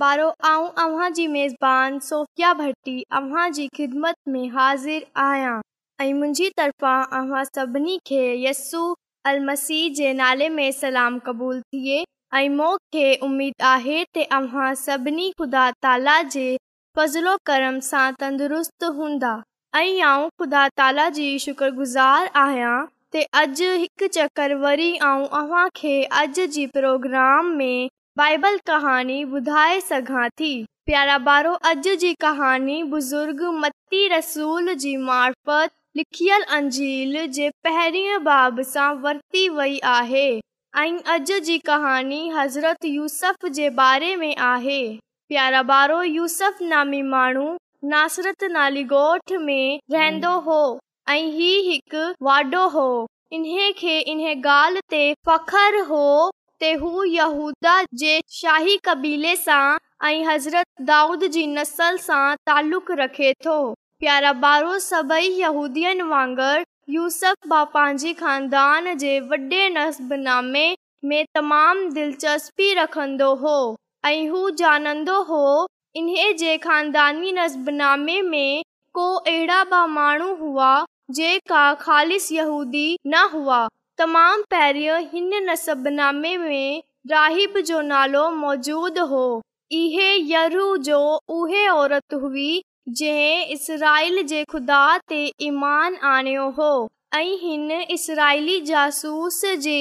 पारो ऐं मेज़बानी सोफ़िया भट्टी अव्हां जी ख़िदमत में हाज़िर आहियां ऐं मुंहिंजी तरफ़ां सभिनी खे यस्सु अल मसीह जे नाले में सलाम क़बूलु थिए ऐं मूंखे उमेदु आहे तव्हां सभिनी ख़ुदा ताला जे फज़िलो करम सां तंदुरुस्तु خدا ऐं ख़ुदा ताला जी शुक्रगुज़ारु आहियां اج अॼु हिकु चकर वरी ऐं अव्हांखे اج जे پروگرام में बाइबल कहानी ॿुधाए सघां थी प्यारा ॿारो अॼु जी कहानी बुज़ुर्ग मत्ती रसूल लिखियल अंजील जे पहिरीं बाब सां वरिती वई आहे अॼु जी कहाणी हज़रत यूसफ जे बारे में आहे प्यारा ॿारो यूसुफ नामी माण्हू नासरत नाली ॻोठ में रहंदो हो ऐं हीअ हिकु वाॾो हो इन्हे इन ॻाल्हि ते फ़ख्रु हो ते हू यूदा जे शाही कबीले सां ऐं हज़रत दाउद जी नसल सां तालुक़ रखे थो प्यारा बारो सभई यहूदियुनि वांगुरु यूसफ बा पंहिंजी ख़ानदान जे वडे॒ नसबनामे में तमामु दिलचस्पी रखंदो हो ऐं हू जानंदो हो इन्हे जे ख़ानदानी नज़बनामे में को अहिड़ा बि माण्हू हुआ जेका ख़ालि यूदी न हुआ तमामु पहिरियों हिन नसबनामे में राहिब जो नालो मौजूद हो इहे यरू जो उहे औरत हुई जंहिं इसराइल जे ख़ुदा ते ईमान आणियो हो ऐं हिन इसराइली जासूस जी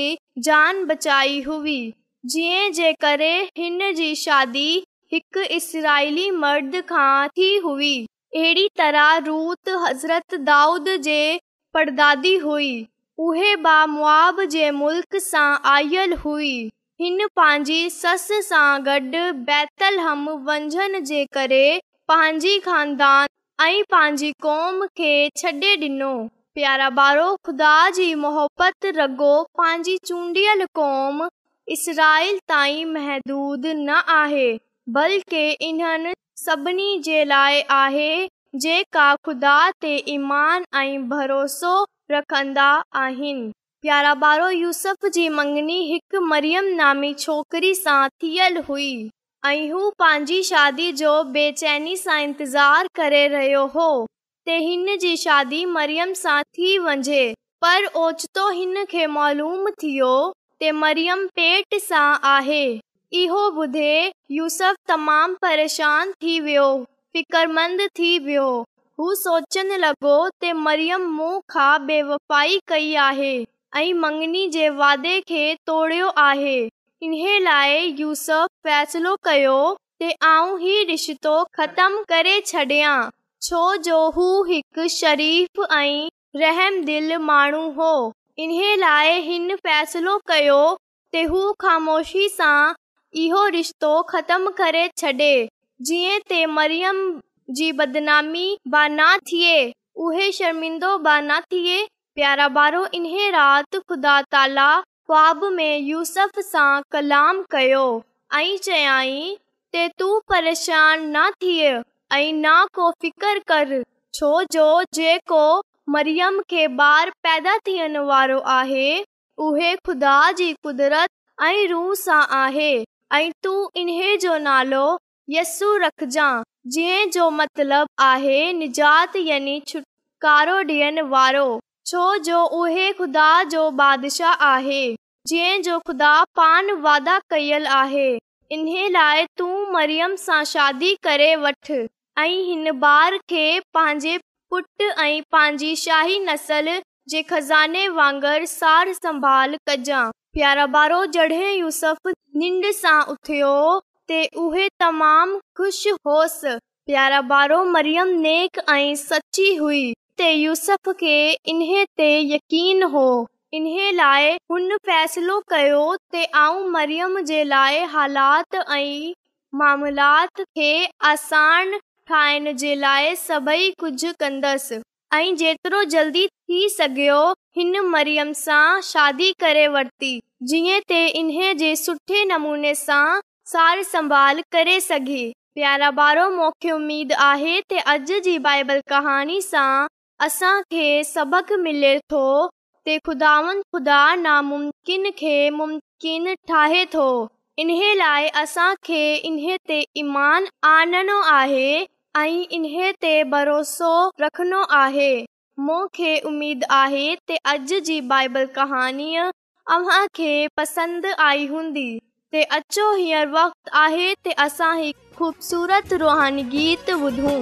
जान बचाई हुई जंहिं जे करे हिन जी शादी हिकु इसराईली मर्द खां थी हुई अहिड़ी तरह रूत हज़रत दाऊद जे परदादी हुई उहे बि मुआब जे मुल्क़ सां आयल हुई हिन पंहिंजी सस सां गॾु बैतल हम वंझन जे करे पंहिंजी खानदान ऐं पंहिंजी क़ौम खे छ्ॾे ॾिनो प्यारा ॿारो ख़ुदा जी मोहबत रॻो पंहिंजी चूंडियल क़ौम इसराइल ताईं महदूद न आहे बल्कि इन्हनि सभिनी जे लाइ आहे जेका ख़ुदा ते ईमान ऐं भरोसो रखंदा आहिनि प्यारा ॿारहों यूसफ जी मंगनी हिकु मरियम नामी छोकिरी सां थियलु हुई ऐं हू पंहिंजी शादी जो बेचैनी सां इंतज़ारु करे रहियो हो त हिन जी शादी मरियम सां थी वञे पर ओचितो हिन खे मालूम थियो ते मरियम पेट सां आहे इहो ॿुधे यूस तमामु परेशान थी वियो फ़िकरमंद थी वियो हू सोचणु लॻो त मरियम मूं खां बेवफाई कई आहे ऐं मंगनी जे वादे खे तोड़ियो आहे इन लाइ यूस फ़ैसिलो कयो त आउं हीउ रिश्तो ख़तमु करे छॾियां छो जो हू हिकु शरीफ़ ऐं रहमदिल माण्हू हो इन लाइ हिन फ़ैसिलो कयो त हू ख़ामोशी सां इहो रिश्तो ख़तमु करे छॾे जीअं ते मरियम जी बदनामी बाना थिए उहे शर्मिंदो बाना थिए प्यारा बारो इन्हें रात ख़ुदा ताला ख़्वाब में यूसुफ सां कलाम कयो आई चयाई ते तू परेशान ना थिए आई ना को फ़िकर कर छो जो जे को मरियम के बार पैदा थियन वारो आहे उहे ख़ुदा जी कुदरत आई रूह सा आहे आई तू इन्हें जो नालो यु रखजांइ जंहिं जो मतिलबु आहे निजात यनी छुटकारो ॾियनि वारो छो जो उहे ख़ुदा जो बादशाह आहे जंहिं जो ख़ुदा पान वादा कयल आहे इन्हे लाइ तूं मरियम सां शादी करे वठ ऐं हिन ॿार खे पंहिंजे पुट ऐं पंहिंजी शाही नसल जे ख़ज़ाने वांगुरु सार संभाल कजांइ प्यारा ॿारो जॾहिं यूसफ निंड सां उथियो ते उहे तमामु ख़ुशि होसि प्यारा ॿारो मरियम नेक ऐं सची हुई यूसफ खे इन्हे ते यकीन हो इन्हे लाइ हुन फ़ैसिलो कयो ते आउं मरियम जे लाइ हालात मामलात खे आसान ठाहिण जे लाइ सभई कुझु कंदसि ऐं जेतिरो जल्दी थी सघियो हिन मरियम सां शादी करे वरिती जीअं ते इन्हे जे सुठे नमूने सां सार संभाल करे सघे प्यारा ॿारो मूंखे उमेदु आहे त अॼु जी बाइबल कहाणी सां असांखे सबक मिले थो ते खुदानि खुदा नामुमकिन खे मुमकिन ठाहे थो इन लाइ असांखे इन ते ईमानु आणणो आहे ऐं इन ते भरोसो रखणो आहे मूंखे उमेदु आहे اج अॼु بائبل बाइबल कहाणीअ अव्हांखे پسند आई हूंदी ते अचो हींअर वक्त आहे ते असां ख़ूबसूरत रूहानी गीत ॿुधूं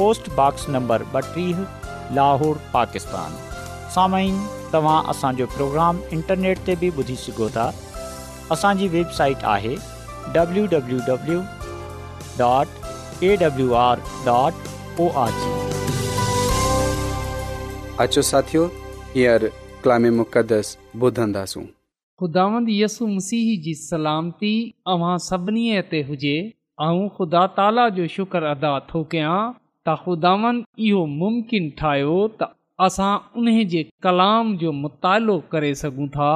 पोस्टॉक्स नंबर ॿटीह लाहौर पाकिस्तान प्रोग्राम इंटरनेट ते बि ॿुधी सघो था असांजी वेबसाइट आहे त ख़ुदावन इहो मुमकिन ठाहियो त असां उन जे कलाम जो मुतालो करे सघूं था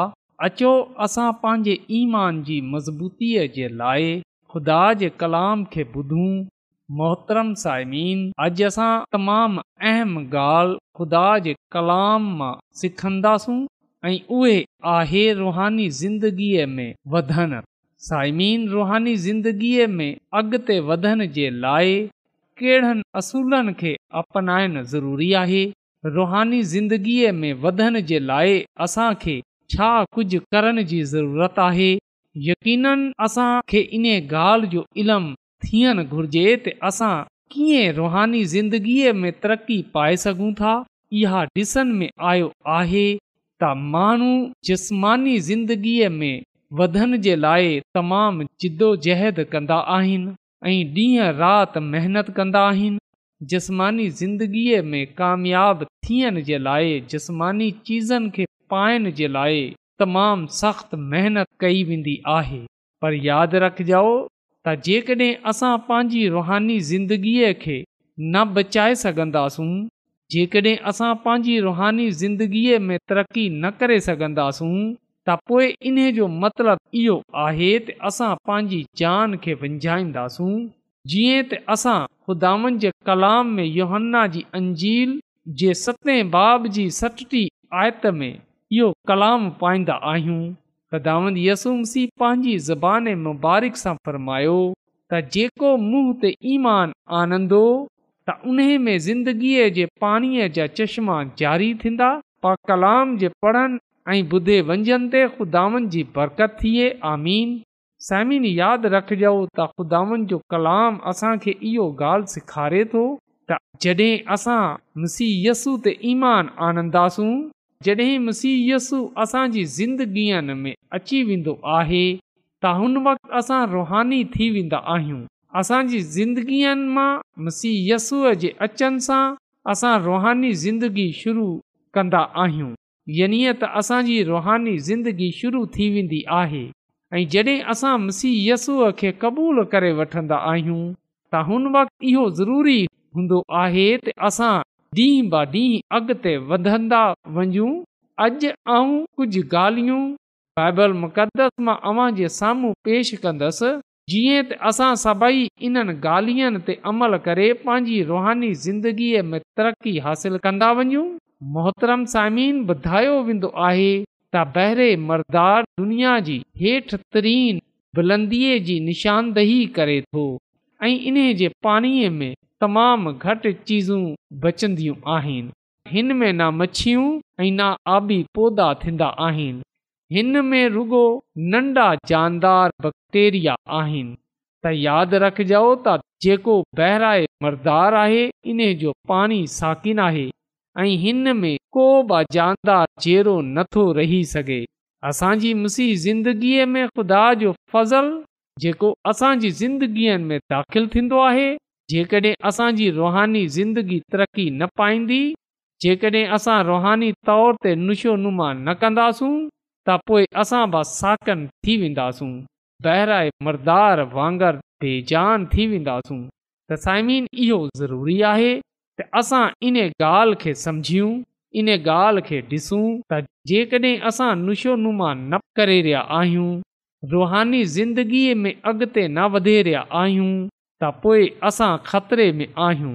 अचो असां पंहिंजे ईमान जी मज़बूतीअ जे लाइ ख़ुदा जे कलाम खे ॿुधूं मोहतरम साइमीन अॼु असां तमामु अहम ॻाल्हि ख़ुदा जे कलाम मां सिखंदासूं ऐं उहे आहे रुहानी ज़िंदगीअ में वधणु साइमीन रुहानी ज़िंदगीअ में अॻिते वधण जे लाइ कहिड़नि असूलनि खे अपनाइणु ज़रूरी आहे रुहानी ज़िंदगीअ में वधण जे लाइ असांखे छा कुझु करण जी ज़रूरत आहे यक़ीननि असांखे इन ॻाल्हि जो इल्मु थियणु घुर्जे त असां कीअं रुहानी ज़िंदगीअ में तरक़ी पाए सघूं था इहा ॾिसण में आयो आहे त माण्हू जिस्मानी ज़िंदगीअ में वधण जे लाइ तमामु जिदोजहद जहद कंदा आहिनि ऐं ॾींहं राति महिनत कंदा आहिनि जिस्मानी ज़िंदगीअ में कामियाबु थियण जे लाइ जिस्मानी चीज़नि खे पाइण जे लाइ तमामु सख़्तु महिनत कई वेंदी आहे पर यादि रखजो त जेकॾहिं असां पंहिंजी रुहानी ज़िंदगीअ खे न बचाए सघंदासूं जेकॾहिं असां पंहिंजी रुहानी ज़िंदगीअ में तरक़ी न करे सघंदासूं त पोइ इन जो मतिलब इहो आहे त असां पंहिंजी जान खे विञाईंदासूं जीअं त असां ख़ुदान जे कलाम में योहन्ना जी अंजील जे सते बाब जी सटटी आयत में इहो कलाम पाईंदा आहियूं गदामन य यसूमसी पंहिंजी ज़बान जे मुबारिक सां फ़र्मायो त जेको मूंहं ते ईमान आनंदो त उन में ज़िंदगीअ जे पाणीअ जा चश्मा जारी थींदा कलाम जे पढ़नि ऐं ॿुधे वंजंदि ते खुदान जी बरकत थिए आमीन सामिन यादि रखजो त ख़ुदानि जो कलाम असांखे इहो ॻाल्हि सेखारे थो त जॾहिं असां मुसीहय यसु ते ईमान आनंदासूं जॾहिं मुसीहय यसु असांजी ज़िंदगीअ में अची वेंदो आहे त हुन वक़्ति असां रुहानी थी वेंदा आहियूं असांजी ज़िंदगीअ मां मुसीहसुअ जे अचनि सां असां रूहानी ज़िंदगी शुरू कंदा आहियूं यानी त असांजी रुहानी ज़िंदगी शुरू थी वेंदी आहे ऐं जॾहिं असां मसीहयसूअ खे क़बूलु करे वठंदा आहियूं त हुन वक़्तु इहो ज़रूरी हूंदो आहे त असां ॾींहुं ब ॾींहुं अॻिते वधंदा वञूं अॼु ऐं कुझु ॻाल्हियूं बाइबल मुक़द्दस मां अवां जे साम्हूं पेश कंदुसि जीअं त असां सभई इन ॻाल्हियुनि ते अमल करे पंहिंजी रुहानी ज़िंदगीअ में तरक़ी हासिल कंदा वञूं मोहतरम सामिन ॿुधायो वेंदो आहे त बहिरे मरदार दुनिया जी हेठि तरीन बुलंदीअ जी निशानदेही करे थो ऐं इन जे पाणीअ में तमामु घटि चीज़ूं बचंदियूं आहिनि हिन में न मछियूं ऐं न आबी पौधा थींदा आहिनि हिन में रुॻो नंढा जानदार बक्टेरिया आहिनि त यादि रखजो त जेको बहिराए मरदार आहे इन्हे जो पाणी साकिन आहे ऐं हिन में को बि जानदार जहिड़ो नथो रही सघे असांजी मुसीह ज़िंदगीअ में ख़ुदा जो फ़ज़ल जेको असांजी ज़िंदगीअ में दाख़िल थींदो आहे जेकॾहिं असांजी रुहानी ज़िंदगी तरक़ी न पाईंदी जेकॾहिं असां रुहानी तौर ते नुशो नुमा न कंदासूं त पोइ असां बि साकन थी वेंदासूं बहिराए मरदार वांगर बेजान थी वेंदासूं त साइमीन इहो ज़रूरी आहे त असां इन ॻाल्हि खे समुझूं इन ॻाल्हि खे ॾिसूं त जेकॾहिं असां निशोनुमा न करे रिया आहियूं रुहानी ज़िंदगीअ में अॻिते न वधे रिया आहियूं त पोइ असां खतरे में आहियूं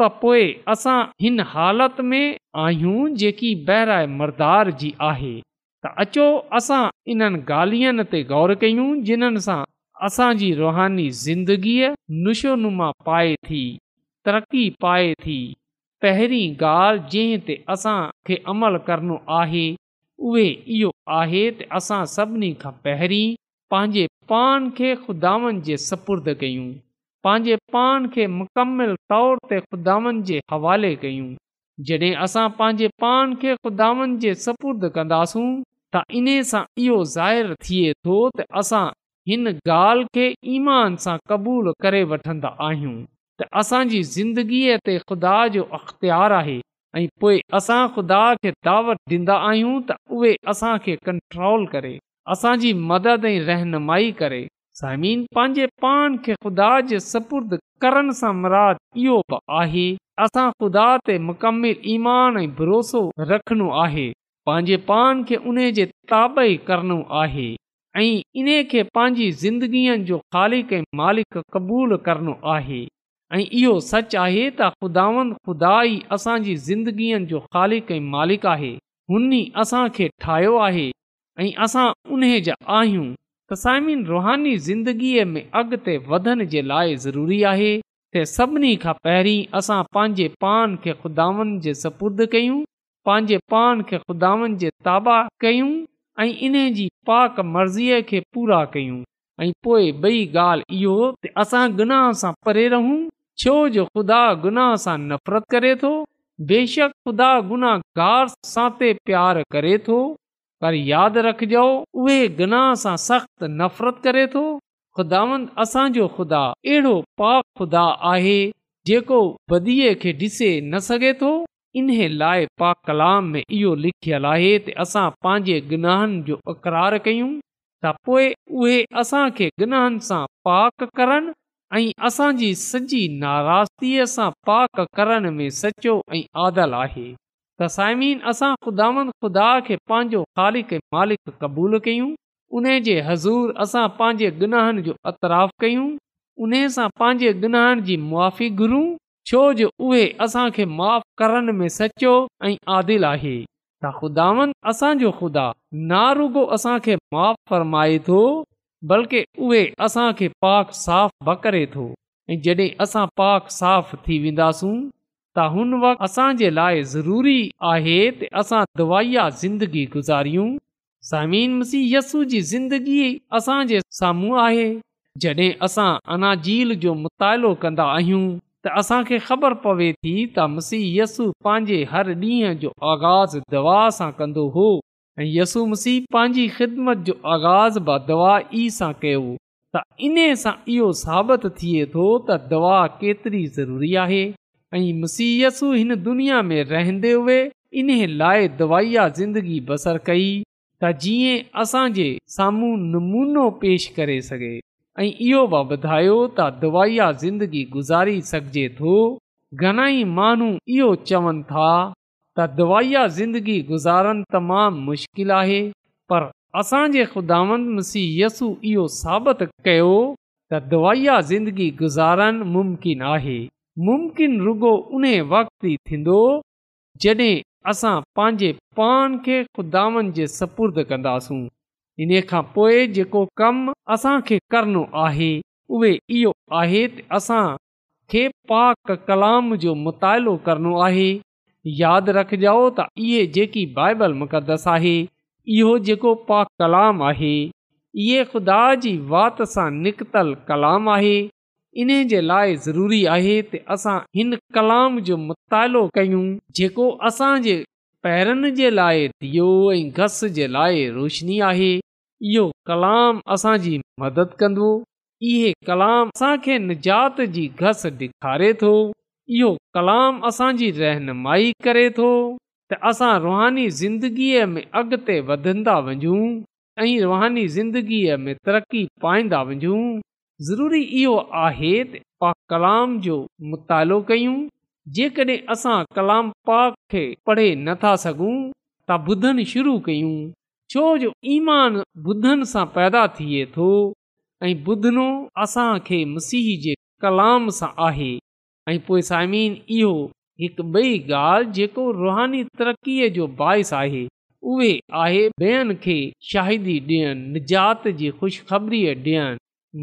त पोए असां हिन हालति में आहियूं जेकी बहिराए मरदार जी आहे त अचो असां इन्हनि ॻाल्हियुनि ते ग़ौर कयूं जिन्हनि सां असांजी रुहानी ज़िंदगीअ निशोनुमा पाए थी तरक़ी पाए थी पहिरीं ॻाल्हि जंहिं ते असां अमल करणो आहे उहे इहो आहे त असां सभिनी खां पहिरीं पंहिंजे पान खे खुदावन वनि जे सपुर्द कयूं पंहिंजे पान खे मुकमिल तौर ते खुदावन जे हवाले कयूं जॾहिं असां पंहिंजे पान खे खुदावन जे सपुर्द कंदासूं त इन सां इहो ज़ाहिरु थिए थो त असां हिन ॻाल्हि ईमान सां क़बूलु करे वठंदा आहियूं त असांजी ज़िंदगीअ ते ख़ुदा जो अख़्तियार आहे ऐं पोइ असां ख़ुदा खे दावत ॾींदा आहियूं त उहे असांखे कंट्रोल करे असांजी मदद ऐं रहनुमाई करे समीन पंहिंजे पान खे ख़ुदा जे सपुर्द करण सां मुराद इहो बि आहे असां ख़ुदा ते मुकमिल ईमान ऐं भरोसो रखणो आहे पंहिंजे पान खे उन जे ताबे करणो आहे ऐं इन खे पंहिंजी ज़िंदगीअ जो ख़ालिक़ ऐं मालिक क़बूल करणो आहे ऐं इहो सच आहे त ख़ुदावन खुदा ई असांजी ज़िंदगीअ जो ख़ालिक़ी मालिक आहे हुन असां खे ठाहियो आहे ऐं असां उन जा आहियूं त रुहानी ज़िंदगीअ में अॻिते वधण जे लाइ ज़रूरी आहे सभिनी खां पहिरीं असां पंहिंजे पान खे ख़ुदावन वन जे सपुर्द कयूं पंहिंजे पान खे ख़ुदावन वन जे ताबा कयूं ऐं इन जी पाक मर्ज़ीअ खे पूरा कयूं ऐं पोइ बई ॻाल्हि इहो असां गनाह सां परे रहूं छो जो ख़ुदा गुनाह सां नफ़रत करे थो बेशक ख़ुदा गुनाहगार गार सां ते प्यार करे थो पर यादि रखिजो उहे गुनाह सां सख़्तु नफ़रत करे थो ख़ुदावंद असांजो ख़ुदा अहिड़ो पाक खुदा आहे जेको बदीअ खे ॾिसे न सघे थो इन्हे लाइ पाक कलाम में इहो लिखियल आहे त असां पंहिंजे गुनाहनि जो अक़रार कयूं त पोइ उहे असांखे गनाहन सां पाक करनि ऐं असांजी सॼी नाराज़गीअ सां पाक करण में सचो ऐं आदिल आहे त साइमीन असां ख़ुदान ख़ुदा खे पंहिंजो ख़ालिक मालिक क़बूलु कयूं उन जे हज़ूर असां पंहिंजे दुनहनि जो अतराफ़ कयूं उन सां पंहिंजे दिनहन जी मुआी घुरूं छो जो उहे असांखे माफ़ु करण में सचो ऐं आदिल आहे त ख़ुदान असांजो ख़ुदा नारुगो रुगो असांखे माफ़ फ़रमाए थो बल्कि उहे असांखे पाक साफ़ बक करे थो ऐं जॾहिं असां पाक साफ़ थी वेंदासूं त हुन वक़्तु असांजे लाइ ज़रूरी आहे त असां दवाईया ज़िंदगी गुज़ारियूं समीन मसीह यस्सु जी ज़िंदगी असांजे साम्हूं आहे जॾहिं असां अनाजील जो मुतालो कंदा आहियूं त असांखे ख़बर पवे थी त मसीह यस्सु पंहिंजे हर ॾींहं जो आगाज़ दवा सां कंदो हो ऐं यसू मसीह पंहिंजी ख़िदमत जो आगाज़ बि दवा ई सां कयो त इन सां इहो साबित थिए थो त दवा केतिरी ज़रूरी आहे ऐं मुसीहयसू हिन दुनिया में रहंदे हुए इन लाइ दवाईया ज़िंदगी बसर कई त जीअं असांजे साम्हूं नमूनो पेश करे सघे ऐं इहो बि ॿुधायो त दवाई ज़िंदगी गुज़ारी सघिजे थो घणाई माण्हू इहो चवनि था त दवाईअ ज़िंदगी गुज़ारणु तमामु मुश्किल आहे पर असांजे मसीह यसु इहो साबित कयो त दवाई ज़िंदगी गुज़ारनि मुमकिन आहे मुमकिन रुगो उन वक़्तु ई थींदो जॾहिं असां पंहिंजे पाण खे ख़ुदावनि जे सपुर्द कंदासूं इन खां पोइ जेको कमु असांखे करणो आहे उहे इहो आहे असां खे पाक कलाम जो मुतालो करणो आहे यादि रखजो त इहे जेकी बाइबल मुक़दस आहे इहो जेको पा कलाम आहे इहे ख़ुदा जी वात सां निकतल कलाम आहे इन जे लाइ ज़रूरी आहे त असां हिन कलाम जो मुतालो कयूं जेको असांजे पैरनि जे लाइ दियो ऐं घस जे लाइ रोशनी आहे इहो कलाम असांजी मदद कंदो इहे कलाम असांखे निजात जी घस ॾेखारे थो इहो कलाम असांजी रहनुमाई करे थो त असां रुहानी ज़िंदगीअ में अॻिते वधंदा वञूं ऐं रुहानी ज़िंदगीअ में तरक़ी पाईंदा वञूं ज़रूरी इहो आहे त पा कलाम जो मुतालो कयूं जेकॾहिं असां कलाम पाक खे पढ़े नथा सघूं त ॿुधनि शुरू कयूं छो जो ईमान ॿुधनि सां पैदा थिए थो ऐं ॿुधिनो असांखे मसीह जे कलाम सां आहे ऐं पोइ साइमीन इहो हिकु ॿई ॻाल्हि जेको रुहानी तरक़ीअ जो बाहिस आहे उहे आहे ॿियनि खे शाहिदी ॾियनि निजात जी ख़ुश ॾियनि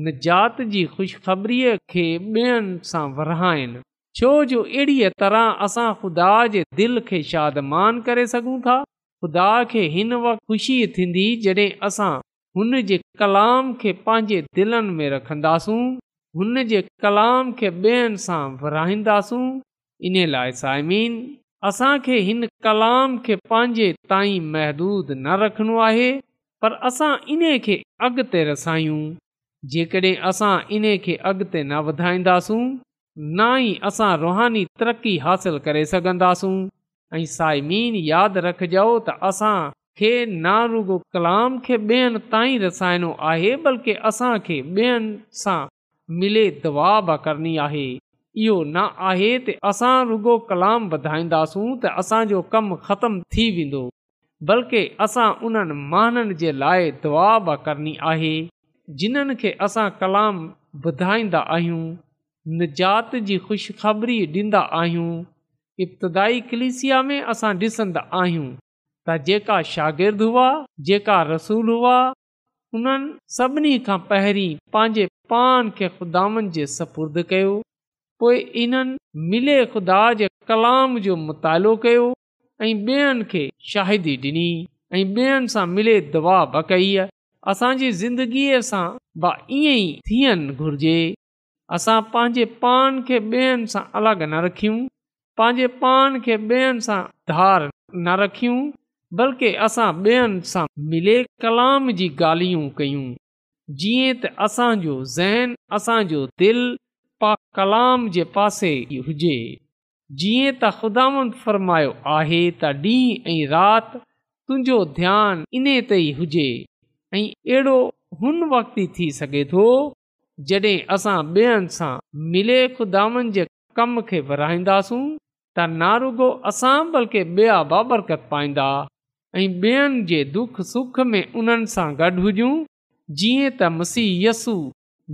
निजात जी ख़ुशख़बरीअ खे ॿियनि सां वरहाइनि छो जो अहिड़ीअ तरह असां ख़ुदा जे दिलि खे शादमान करे सघूं था ख़ुदा खे हिन वक़्तु ख़ुशी थींदी जॾहिं असां हुन जे कलाम खे पंहिंजे दिलनि में रखंदासूं हुन जे कलाम खे ॿियनि सां विराईंदासूं इन लाइ साइमीन असांखे हिन कलाम खे पंहिंजे ताईं महदूदु न रखणो आहे पर असां इन खे अॻिते रसायूं जेकॾहिं असां इन खे अॻिते न वधाईंदासूं न ई असां रुहानी तरक़ी हासिल करे सघंदासूं ऐं साइमीन यादि रखजो त असां खे रुगो कलाम खे ॿियनि ताईं रसाइणो आहे बल्कि असांखे ॿियनि सां मिले दवा बि करणी आहे इहो न आहे त असां रुॻो कलाम ॿुधाईंदासूं त असांजो कमु ख़तम थी वेंदो बल्कि असां उन्हनि महननि जे लाइ दवाब करणी आहे जिन्हनि खे असां कलाम ॿुधाईंदा आहियूं निजात जी ख़ुशिखबरी ॾींदा आहियूं इब्तदाई कलिसिया में असां ॾिसंदा आहियूं त जेका हुआ जेका रसूल हुआ हुननि सभिनी खां पहिरीं पंहिंजे पान खे खुदानि जे सपुर्द कयो पोइ इन्हनि मिले खुदा जे कलाम जो मुतालो कयो ऐं ॿियनि खे शाहिदी ॾिनी ऐं ॿियनि सां मिले दवा बकाई असांजी ज़िंदगीअ सां ईअं ई थियणु घुरिजे असां पंहिंजे पान खे ॿेअनि सां अलॻि न रखियूं पंहिंजे पान खे ॿेअनि सां धार न रखियूं बल्कि असां ॿियनि सां मिले कलाम जी ॻाल्हियूं कयूं जीअं त असांजो ज़हन असांजो दिलि पा कलाम जे पासे हुजे जीअं त ख़ुदान फ़र्मायो आहे त ॾींहुं ऐं राति तुंहिंजो ध्यानु इन ते ई हुजे ऐं अहिड़ो हुन वक़्ति ई थी सघे थो जड॒हिं असां ॿियनि सां मिले खुदानि जे कम खे विराईंदासूं त नारुगो असां बल्कि ॿिया बाबरकत पाईंदा ऐं ॿेअनि जे दुख सुख में उन्हनि सां गॾु हुजूं जीअं त यसु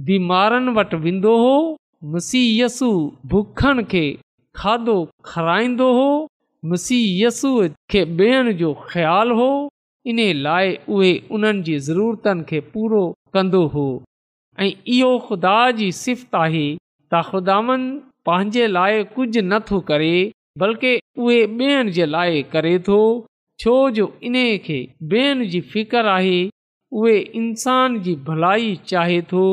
बीमारनि वटि वेंदो हो मसीह यसु भुखनि खे खाधो खाराईंदो हो मसीह मुसीयसू खे ॿेअनि जो ख़्यालु हो इन लाइ उहे उन्हनि जी ज़रूरतनि खे पूरो कंदो हो ऐं इहो खु़दा जी सिफ़त आहे त ख़ुदानि पंहिंजे लाइ कुझु नथो करे बल्कि उहे ॿेअनि जे लाइ करे थो छो जो इन्हे ॿेअनि जी फिकर आहे उहे इंसान जी भलाई चाहे थो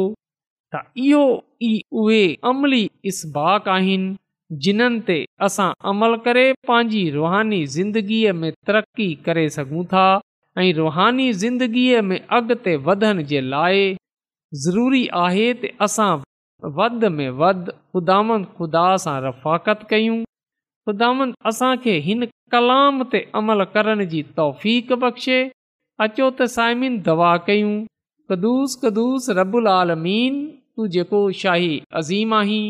त इहो ई उहे अमली इसबाक आहिनि जिन्हनि ते असां अमल करे पंहिंजी रुहानी ज़िंदगीअ में तरक़ी करे सघूं था ऐं रुहानी ज़िंदगीअ में अॻिते वधण जे लाइ ज़रूरी आहे त असां वध में वध ख़ुदा ख़ुदा सां रफ़ाकत कयूं ख़ुदावंद असांखे हिन कलाम ते अमल करण जी तौफ़ बख़्शे अचो त साइमिन दवा कयूं कदुूस कदुूस रबुल आलमीन तूं जेको शाही अज़ीम आहीं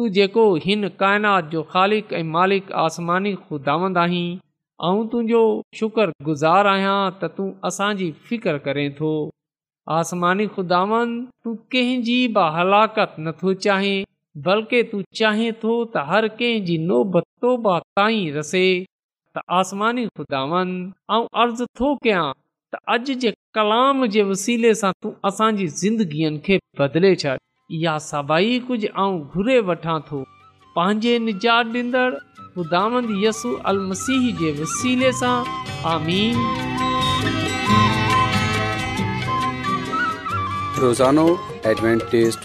तूं जेको हिन काइनात जो ख़ालिक ऐं मालिक आसमानी ख़ुदांद आहीं ऐं तुंहिंजो गुज़ार आहियां त तूं असांजी फ़िकर करें थो आसमानी ख़ुदांद तूं कंहिंजी बि हलाकत नथो चाहे بلڪه تون چاهي ٿو ته هر ڪي جنو ٻتو باء تائي رسي ته آسماني خداوند اءَ عرض ٿو ڪيا ته اج جي كلام جي وسيل سان تون اسان جي زندگين کي بدلي چا يا سڀائي ڪجهه اءَ گھري وٺا ٿو پنهنجي نجا دندر خداوند يسوع المسيح جي وسيل سان آمين روزانو ڊوينٽي اسٽ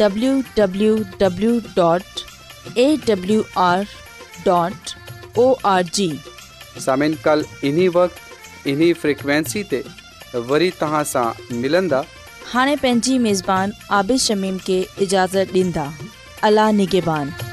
www.awr.org सामिन कल इन्ही वक्त इन्ही ते वरी तहां सां मिलंदा हाणे पंहिंजी मेज़बान आबिद शमीम खे इजाज़त ॾींदा अला निगेबान